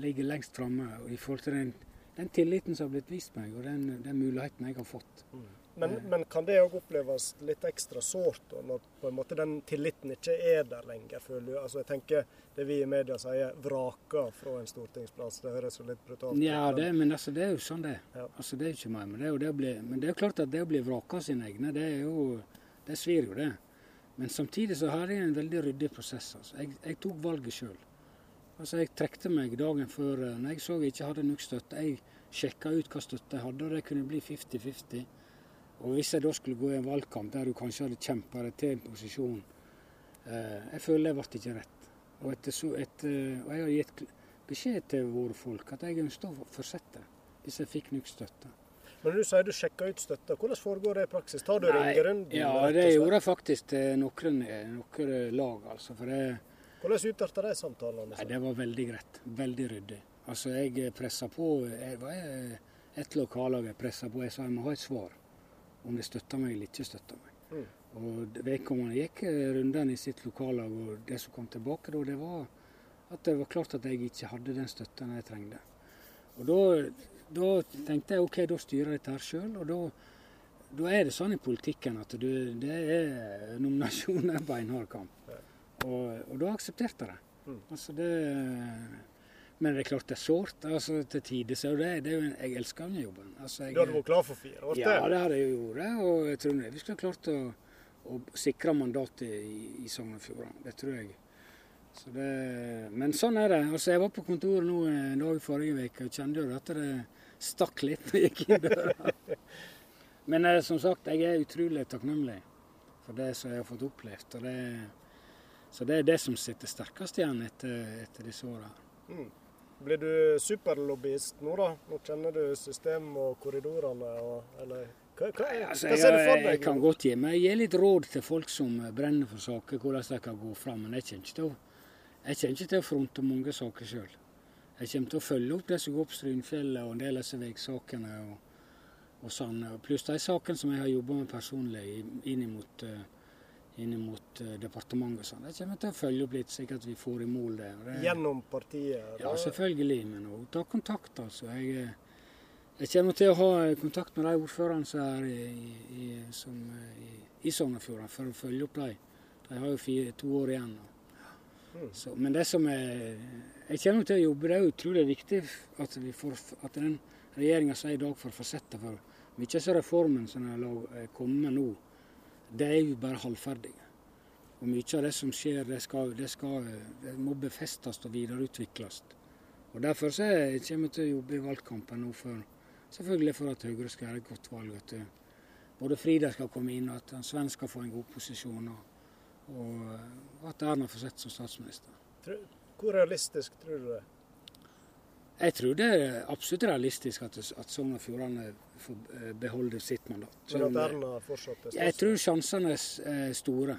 ligger lengst framme i forhold til den, den tilliten som har blitt vist meg, og den, den muligheten jeg har fått. Men, men kan det òg oppleves litt ekstra sårt når på en måte den tilliten ikke er der lenger, føler du? Altså jeg tenker Det vi i media sier 'vraka fra en stortingsplass', det høres jo litt brutalt ut. Ja, det, men altså, det er jo sånn det. Ja. Altså, det er ikke mer. Men det er jo, det å bli, men det er jo klart at det å bli vraka sine egne, det er jo Det svir jo, det. Men samtidig så har jeg en veldig ryddig prosess. Altså. Jeg, jeg tok valget sjøl. Altså, jeg trekte meg dagen før eh, når jeg så jeg ikke hadde nok støtte. Jeg sjekka ut hva støtte jeg hadde, og det kunne bli 50-50. Og hvis jeg da skulle gå i en valgkamp der du kanskje hadde kjempa deg til en posisjon eh, Jeg føler det ble ikke rett. Og, etter så, etter, og jeg har gitt beskjed til våre folk at jeg ønsket å fortsette hvis jeg fikk nok støtte. Men du sier du sjekker ut støtta. Hvordan foregår det i praksis? Tar du ringerunden? Ja, det gjorde jeg faktisk til noen, noen lag, altså. For det, Hvordan utarter de samtalene? nei, det var veldig greit. Veldig ryddig. Altså, jeg pressa på jeg var jeg- Et lokallag jeg pressa på. Jeg sa jeg må ha et svar om det støtta meg eller ikke støtta meg. Mm. Og vedkommende gikk rundene i sitt lokallag, og det som kom tilbake da, det var at det var klart at jeg ikke hadde den støtten jeg trengte. Og da, da tenkte jeg OK, da styrer jeg dette her sjøl. Og da, da er det sånn i politikken at du, det er nominasjon er beinhard kamp. Og, og da aksepterte jeg det. Mm. Altså det. Men det er klart det er sårt altså, til tider. Så det, det er jo en, jeg elsker denne jobben. Altså, jeg, Du hadde vært klar for fire år ja, det hadde jeg gjort. Og jeg tror vi skulle klart å, å sikre mandatet i, i Sogn og Fjordane. Det tror jeg. Så det, men sånn er det. Altså, jeg var på kontoret nå en dag forrige uke og kjente jo at det stakk litt når jeg gikk inn døra. <laughs> Men eh, som sagt, jeg er utrolig takknemlig for det som jeg har fått opplevd. Og det, så det er det som sitter sterkest igjen etter, etter disse åra. Mm. Blir du superlobbyist nå, da? Nå kjenner du systemet og korridorene, og, eller hva, hva, hva, hva ser du for deg? jeg kan godt gi meg Jeg gir litt råd til folk som brenner for saker, hvordan de kan gå fram. Men jeg kommer ikke til å, jeg kommer ikke til å fronte mange saker sjøl. Jeg kommer til å følge opp det som går på Strynfjellet og en del av disse veisakene. Og, og sånn. Pluss de sakene som jeg har jobba med personlig inn mot, inn mot eh, departementet. Sånn. Jeg kommer til å følge opp litt, slik at vi får i mål det. Det Gjennom partiet? ja, selvfølgelig. Men å ta kontakt, altså. Jeg, eh, jeg kommer til å ha kontakt med de ordførerne som er i, i, som, eh, i, i Sogn og Fjordane, for å følge opp dem. De har jo fire, to år igjen. Mm. Så, men det som er Jeg kommer til å jobbe. Det er utrolig viktig at, vi får, at den regjeringa som er i dag, får fortsette. For mye av reformen som er kommet nå, det er jo bare halvferdige. Og mye av det som skjer, det, skal, det, skal, det må befestes og videreutvikles. Og Derfor så er kommer jeg til å jobbe i valgkampen nå for selvfølgelig for at Høyre skal gjøre et godt valg. At eh, både Frida skal komme inn, og at Sven skal få en god posisjon. Og, og at Erna får sett som statsminister. Hvor realistisk tror du det? Jeg tror det er absolutt realistisk at, at Sogn og Fjordane får eh, beholde sitt mandat. Men at Erna fortsatt er Jeg tror sjansene er er store.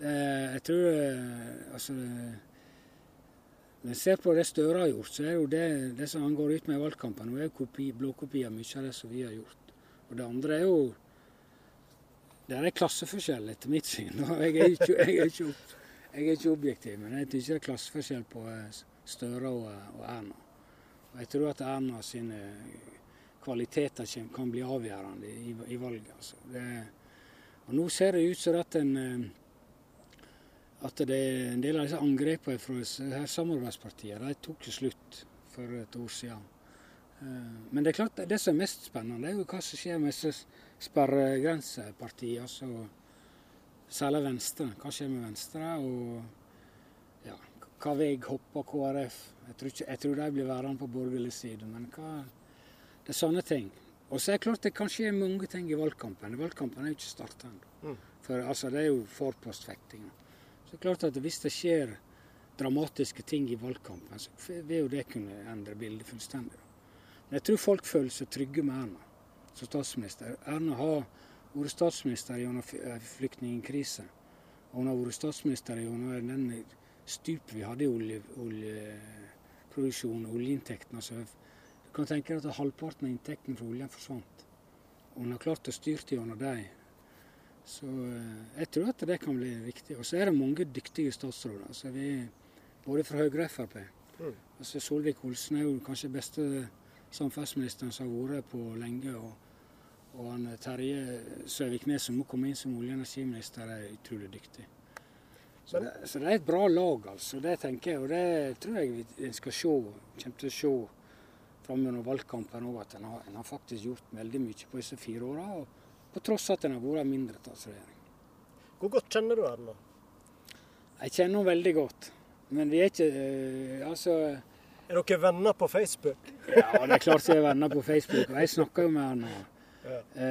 Eh, Jeg tror Altså altså Men ser på det Støre har gjort, så er jo det, det som han går ut med i valgkampen, er jo kopi, blåkopi av mye av det som vi har gjort. Og det andre er jo Det er klasseforskjell, etter mitt syn. <laughs> Jeg er ikke, jeg er ikke, jeg er ikke objektiv, men jeg syns det er klasseforskjell på eh, Støre og, og, Erna. Og jeg tror at Erna sine kvaliteter kan bli avgjørende i, i valget. Altså. Det, og nå ser det ut som at en eh, at det en del av disse angrepene fra samarbeidspartiene tok slutt for et år siden. Eh, men det er klart, det som er mest spennende, er jo hva som skjer med sperregrensepartiene. Altså, særlig Venstre. Hva skjer med Venstre? Og hva vei hopper KrF? Jeg tror, ikke, jeg tror de blir værende på borgerlig side. Men hva, det er sånne ting. Og så er det klart det kan skje mange ting i valgkampen. Valgkampen er jo ikke starta ennå. Mm. For altså, det er jo forpostfektinga. Så det er klart at hvis det skjer dramatiske ting i valgkampen, så vil jo det kunne endre bildet fullstendig. Men jeg tror folk føler seg trygge med Erna som statsminister. Erna har vært statsminister gjennom eh, flyktningkrisen. Og hun har vært statsminister gjennom den stup vi hadde i oljeproduksjon og oljeinntektene. Altså, du kan tenke deg at halvparten av inntektene fra oljen forsvant. Og hun har klart å styre gjennom dem så eh, jeg tror at det kan bli viktig. Og så er det mange dyktige statsråder. Altså vi, både fra Høyre og Frp. Mm. Altså Solvik-Olsen er jo kanskje beste samferdselsministeren som har vært på lenge. Og, og han Terje Søviknes som nå kom inn som olje- og energiminister, er utrolig dyktig. Så det, så det, er et bra lag, altså. Det tenker jeg, og det tror jeg vi skal se, kommer til å se fram gjennom valgkampen òg, at en har, har, faktisk gjort veldig mye på disse fire åra på tross at en har vært en mindretallsregjering. Hvor godt kjenner du henne? Jeg kjenner henne veldig godt. Men vi er ikke øh, Altså Er dere venner på Facebook? ja, det er klart vi er venner på Facebook. Og jeg snakker jo med henne. Uh,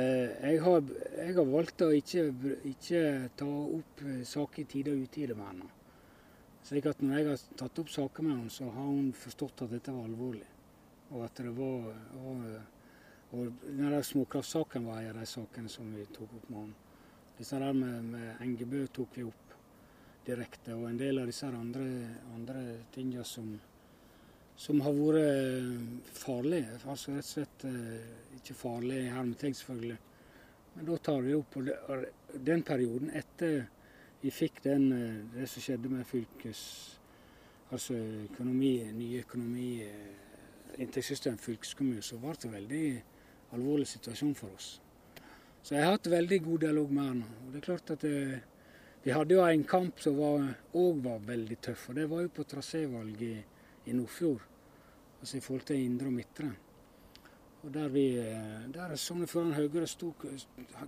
jeg, har, jeg, har, valgt å ikke, ikke ta opp eh, saker i tide og utide med henne. Slik at når jeg har tatt opp saker med henne, så har hun forstått at dette var alvorlig. Og at det var, Og, og denne småkraftsaken var en av de sakene som vi tok opp med henne. Disse der med, med Engebø tok vi opp direkte, og en del av disse andre, andre tingene som, som har vært farlige. Altså rett og slett eh, ikke farlige i hermetegn, selvfølgelig. Men da tar vi opp. Og den perioden etter vi fikk den, eh, det som skjedde med fylkes... Altså økonomi, nye økonomi, eh, inntektssystem, fylkeskommune, så ble det en veldig alvorlig situasjon for oss. Så jeg har hatt veldig god dialog med henne. Og det er klart at det, eh, Vi hadde jo en kamp som òg var, var, veldig tøff, og det var jo på trasévalget i, i Nordfjord. Altså i forhold til indre og midtre. Og der vi der er Sogn og Fjordane Høyre sto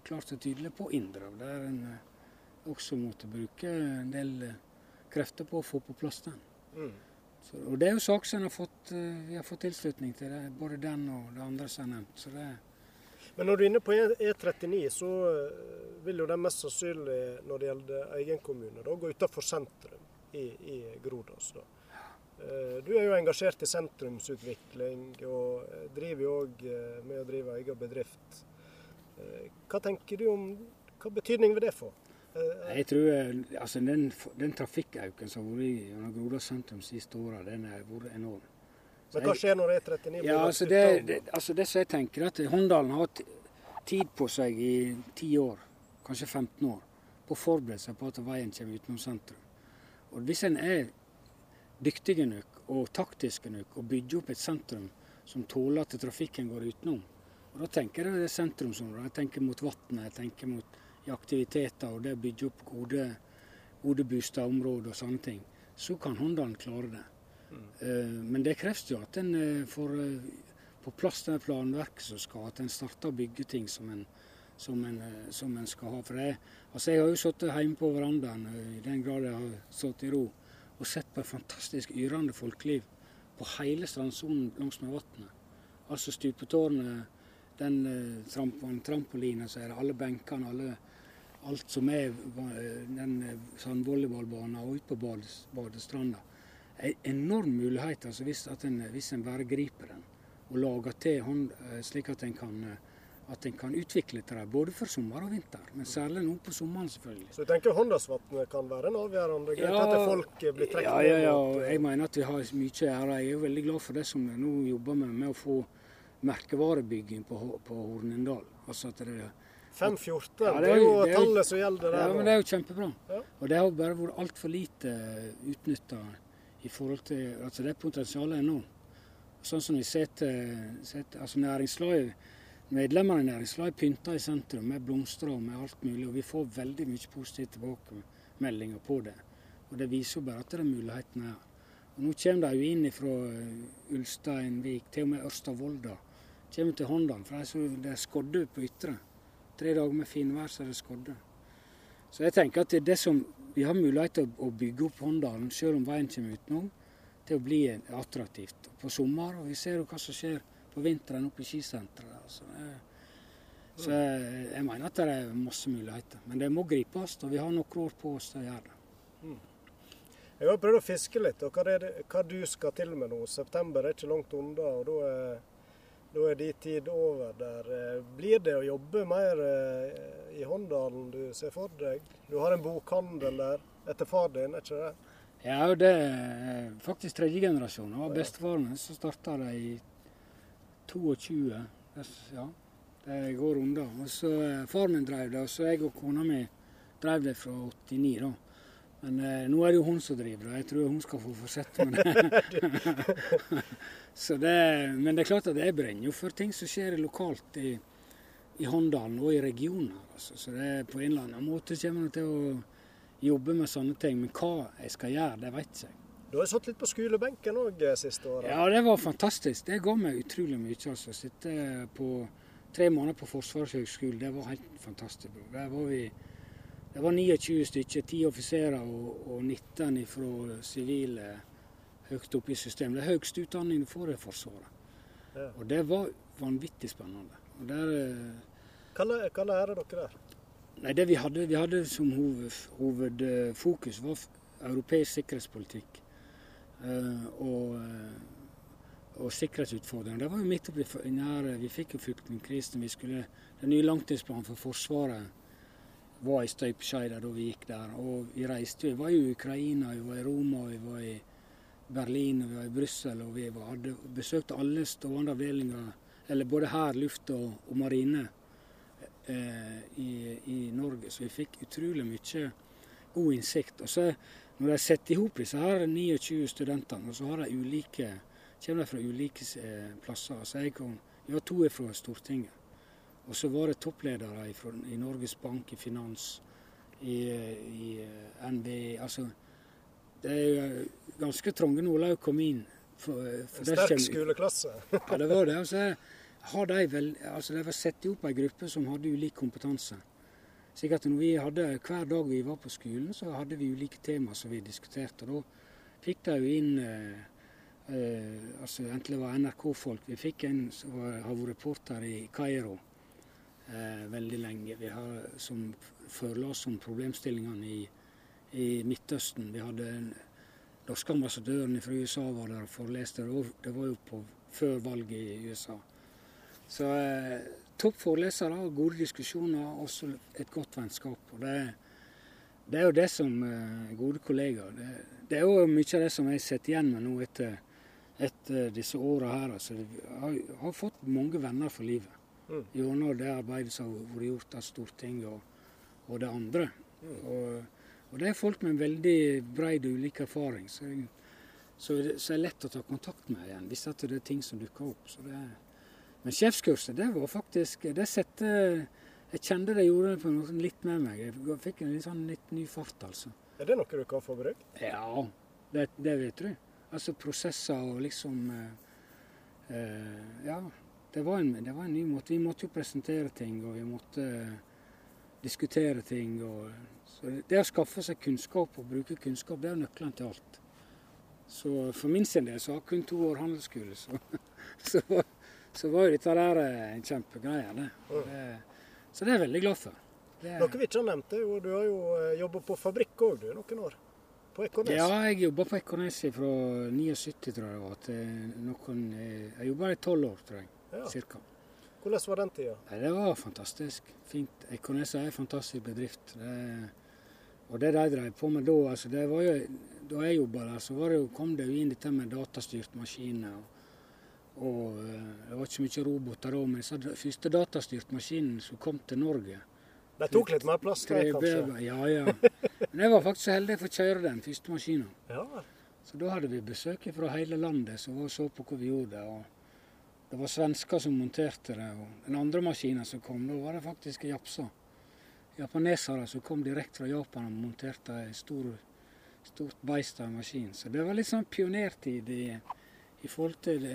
klart og tydelig på indre. Der en eh, også måtte bruke en del krefter på å få på plass den. Mm. Så, og Det er jo saker som har fått, eh, vi har fått tilslutning til, det, både den og det andre som er nevnt. Så det Men når du er inne på E39, e så eh, vil jo det mest sannsynlig når det gjelder egen kommune, da, gå utenfor sentrum i, i Grodås. da. Eh, du er jo engasjert i sentrumsutvikling, og driver jo òg med å drive egen bedrift. Hva tenker du om Hva betydning vil det få? Jeg tror eh, altså Den, den trafikkøkningen som har vært gjennom Grodal sentrum siste åra, den har vært enorm. Men hva skjer når E39 blir ja, altså det, det, altså det som jeg tenker, at Håndalen har hatt tid på seg i 10 år, kanskje 15 år, på å forberede seg på at veien kommer utenom sentrum. Og Hvis en er dyktig nok og taktisk nok å bygge opp et sentrum som tåler at trafikken går utenom, og da tenker jeg det sentrumsområdet. Jeg tenker mot vannet, jeg tenker mot aktiviteter og det å bygge opp gode, gode boligområder og sånne ting, så kan Håndalen klare det. Mm. Uh, men det kreves jo at en uh, får uh, på plass det planverket som skal, at en starter å bygge ting som en, som en, som en skal ha. For det, altså jeg har jo sittet hjemme på verandaen, i den grad jeg har sittet i ro, og sett på et fantastisk yrende folkeliv på hele strandsonen langsmed vannet. Altså stupetårnet, den tramp trampolina som er alle benkene, alle alt som er den eh, sandvolleyballbanen og ut på bades, badestranda. En enorm mulighet altså hvis, en, hvis en bare griper den og lager til hånd, eh, slik at en kan, eh, at en kan utvikle dette både for sommer og vinter, men særlig nå på sommeren, selvfølgelig. Så du tenker Håndalsvatnet kan være en avgjørende grunn til at folk blir trukket ja, ja, ja, jeg mener at vi har mye å gjøre. Jeg er veldig glad for det som vi nå jobber med, med å få merkevarebygging på, på Hornindal. Altså at det 514, ja, det, er jo det er, tallet som gjelder der. Ja, men Det er jo kjempebra. Ja. Og det har bare vært altfor lite utnytta i forhold til Altså det potensialet er nå. Sånn som vi ser til altså næringslivet Medlemmene i næringslaget pynter i sentrum med blomster og med alt mulig, og vi får veldig mye positive tilbakemeldinger på det. Og Det viser jo bare at det er mulighetene her. Og Nå kommer de jo inn fra eh, Ulsteinvik, til og med Ørsta-Volda. Kommer til håndalen, for det er skodde på Ytre. Tre dager med finvær, så er det skodde. Så jeg tenker at det er det som vi har mulighet til å bygge opp Håndalen, selv om veien kommer utenom, til å bli attraktivt på sommer. Og vi ser jo hva som skjer på vinteren oppe i skisenteret. Altså. Så jeg, mener at det er masse muligheter. Men det må gripes, og vi har noen år på oss til å gjøre det. Mm. Jeg har prøvd å fiske litt, og hva, det, hva du skal til med nå. September er ikke langt unna, og da er, da er de tid over der. Eh, blir det å jobbe mer eh, i Håndalen du ser for deg? Du har en bokhandel der etter far din, er ikke det? Ja, det er faktisk tredje generasjon. Det var bestefaren min som starta det i 22. Ja, det går unna. Og så eh, Far min drev det, og så jeg og kona mi drev det fra 89. da. Men eh, nå er det jo hun som driver det. Jeg tror hun skal få fortsette med det. <laughs> det. Men det er klart at jeg brenner jo for ting som skjer lokalt i, i Håndalen og i regionen. Altså. Så det er på en eller annen måte kommer jeg til å jobbe med sånne ting. Men hva jeg skal gjøre, det vet jeg. Du har satt litt på skolebenken òg eh, siste året? Ja, det var fantastisk. Det ga meg utrolig mye. altså. Sitte på tre måneder på Forsvarets høgskole, det var helt fantastisk Bro. Der var vi det var 29 stykker, 10 offiserer og, og 19 fra sivile høyt oppe i systemet. Det er høyeste utdanning du får i Forsvaret. Ja. Og det var vanvittig spennende. Og der, eh, hva, lærer dere der? Nei, det vi hadde, vi hadde som hoved, hovedfokus, var europeisk sikkerhetspolitikk. Uh, og, uh, og sikkerhetsutfordringer. Det var jo midt oppi nære Vi fikk jo flyktningkrisen. Den nye langtidsplanen for Forsvaret var i støpeskjea da vi gikk der. Og vi reiste. Vi var jo i Ukraina, vi var i Roma, vi var i Berlin, vi var i Brussel. Og vi var, hadde besøkt alle stående avdelinger, eller både hær, luft og, og marine, eh, i, i, Norge. Så vi fikk utrolig mye god innsikt. Og så når de setter i hop disse her 29 studentene, så har de ulike, kommer de fra ulike eh, plasser. Altså jeg kom, ja, to to fra Stortinget. Og så var det toppledere fra, i Norges Bank, i finans, i, i eh, Altså det er ganske trange å komme inn. For, for en sterk skoleklasse. <laughs> ja, det var det. Altså, har de, vel, altså, de var satt opp ei gruppe som hadde ulik kompetanse. Slik at når vi hadde, Hver dag vi var på skolen, så hadde vi ulike tema som vi diskuterte. og Da fikk de jo inn eh, eh, altså Enten det var NRK-folk Vi fikk en som har vært reporter i Kairo eh, veldig lenge. Vi har som foreleste om problemstillingene i, i, Midtøsten. Vi hadde en norske ambassadøren fra USA var der og foreleste. Det var jo på, før valget i USA. Så eh, topp forelesere, gode diskusjoner og også et godt vennskap. Og det, det er jo det som uh, gode kollegaer det, det, er jo mye av det som jeg sitter igjen med nå etter, etter disse åra her. Altså, jeg har, har, fått mange venner for livet mm. gjennom det arbeidet som har vært gjort av Stortinget og, og det andre. Mm. Og, og, det er folk med veldig bred og ulik erfaring. Så, så, så er det lett å ta kontakt med igjen hvis det er ting som dukker opp. Så det er men sjefskurset, det var faktisk Det sette Jeg kjente det gjorde det noe litt med meg. Jeg fikk en litt, sånn, litt ny fart, altså. Er det noe du kan få brukt? Ja, det, det vet du. Altså prosesser og liksom eh, eh, Ja. Det var, en, det var, en, ny måte. Vi måtte jo presentere ting, og vi måtte eh, diskutere ting. Så det, det å skaffe seg kunnskap og bruke kunnskap, det er nøkkelen til alt. Så for min sin del så har jeg kun to år handelsskole, så, <laughs> så så var jo dette der eh, en kjempegreie. Det. Det, så det er jeg veldig glad for. Det, Noe vi ikke har nevnt, er jo du har jo eh, jobba på fabrikk òg noen år. På Ekornes. Ja, jeg jobba på Ekornes fra 79, tror jeg det var. Til noen, eh, jeg jobba i tolv år, tror jeg. Ja. Cirka. Hvordan var den tida? Det var fantastisk. Fint. Ekornes er en fantastisk bedrift. Det, og det de drev på med da, altså det var jo, da jeg jobba der, så det jo, kom det jo inn dette med datastyrt maskiner. Og, og eh, det var ikke så mye roboter da, men <laughs> den første datastyrt maskinen som kom til Norge De tok litt mer plass, de, kanskje? Ja, ja. Men jeg var faktisk så heldig å kjøre den første maskinen. Ja. Så da hadde vi besøk fra hele landet som var og så på hva vi gjorde. og det var svensker som monterte det. og Den andre maskinen som kom, da var det faktisk japsa. Japanesere som kom direkte fra Japan og monterte en stor, stort beist av en maskin. Så det var litt sånn pionertid i, i forhold til,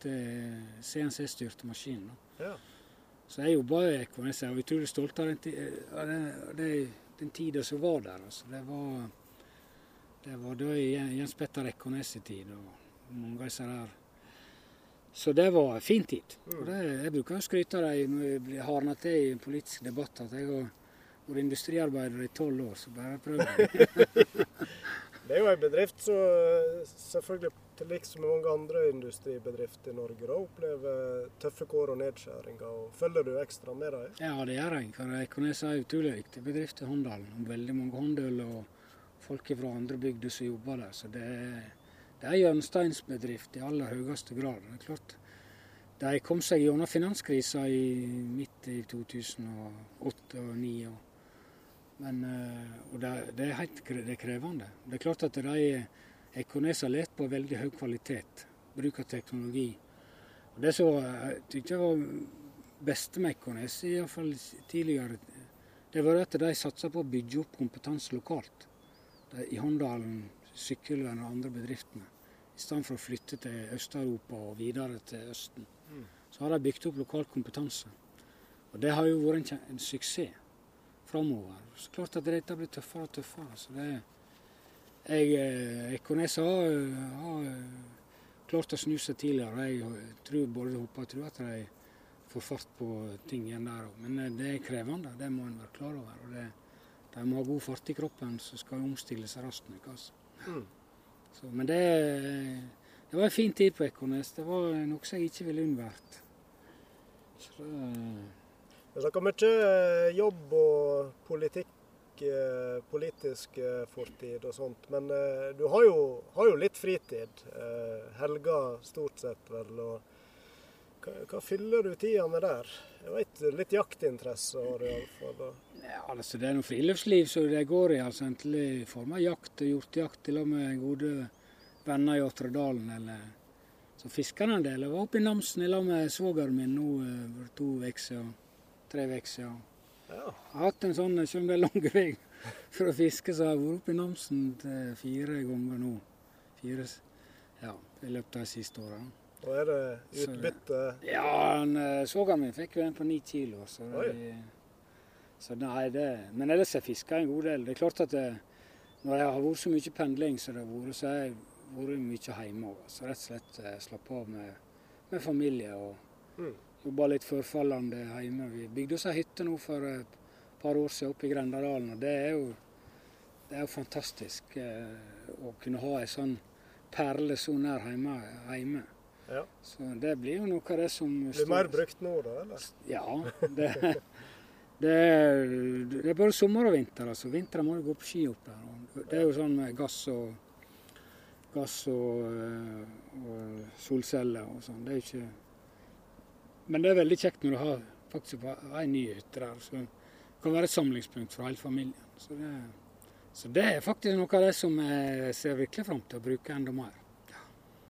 til CNC-styrte maskiner. Ja. Så jeg jobba i Ekornes og er utrolig stolt av den, den, den, den tida som var der. Altså. Det var, det var da Jens Petter Ekornes' tid og mange av disse der så det var en fin tid. Og det, jeg bruker å skryte av dem når jeg blir hardna til i en politisk debatt, at jeg har vært industriarbeider i tolv år. Så bare prøv. det <laughs> er jo en bedrift som selvfølgelig til liks med mange andre industribedrifter i Norge da, opplever tøffe kår og nedskjæringer. og Følger du ekstra med dem? Ja, det gjør jeg. For Ekornes er en utrolig viktig bedrift i Håndalen. Veldig mange håndøl og folk fra andre bygder som jobber der. så det er det er hjørnesteinsbedrift i aller høyeste grad. Det er klart, De kom seg gjennom finanskrisa midt i 2008 og 2009. Men, eh, og det, det, er helt det er krevende. Det er klart at de Ekornes har lært på veldig høy kvalitet. Bruk av teknologi. Og Det som jeg jeg var beste med Ekornes, iallfall tidligere, det var at de satsa på å bygge opp kompetanse lokalt. De, I Håndalen, Sykkylven og andre bedriftene. I stedet for å flytte til Øst-Europa og videre til Østen. Mm. Så har de bygd opp lokal kompetanse. Og det har jo vært en, en suksess framover. Så klart at dette blir tøffere og tøffere. Så det, jeg, eh, Ekornes har, har klart å snu seg tidligere. Jeg tror både håper og tror at de får fart på ting igjen der òg. Men eh, det er krevende, det må en være klar over. Og det, de må ha god fart i kroppen, så skal de omstille seg raskt. Altså. Mm. Så, men det, det, var en fin tid på Ekornes. Det var noe jeg ikke ville unnvært. Det er snakka mye eh, jobb og politikk, eh, politisk eh, fortid og sånt. Men du har jo, har jo litt fritid. Helger stort sett, vel. og hva, hva, fyller du tida med der? Jeg vet, Litt jaktinteresse har du iallfall. Ja, altså det er noe friluftsliv som det går i. altså Enten i form av jakt og hjortejakt til og med gode venner i Åtredalen. eller Så fisker en del. Jeg var oppe i Namsen i lag med svogeren min nå for to uker siden. Tre uker siden. Ja. Jeg har hatt en sånn, selv om det er lang vei for å fiske, så jeg har vært oppe i Namsen fire ganger nå. Fire, ja, I løpet av de siste årene. Og er det utbytte? Så, ja, han, eh, svogeren min fikk jo en på ni kilo. Så, det, så nei, det Men ellers har jeg fiska en god del. Det er klart at det, når jeg har vært så mye pendling som det har vært, så har jeg vært mye hjemme. Så rett og slett eh, slappe av med, med, familie og mm. Jobba litt forfallende hjemme. Vi bygde oss ei hytte nå for et par år siden oppe i Grendadalen, og det er jo, det er jo fantastisk eh, å kunne ha ei sånn perle så nær hjemme. hjemme. Ja. Så det blir jo noe av det som Blir mer brukt nå, da? eller? Ja. Det, det, er, det er både sommer og vinter. altså. Vinteren må du gå på ski opp der. Det er jo sånn med gass og, gass og, eh, og solceller og sånn. Det er ikke Men det er veldig kjekt når du har faktisk ei ny hytte der. Så det kan være et samlingspunkt for hele familien. Så det, så det er faktisk noe av det som jeg ser virkelig fram til å bruke enda mer.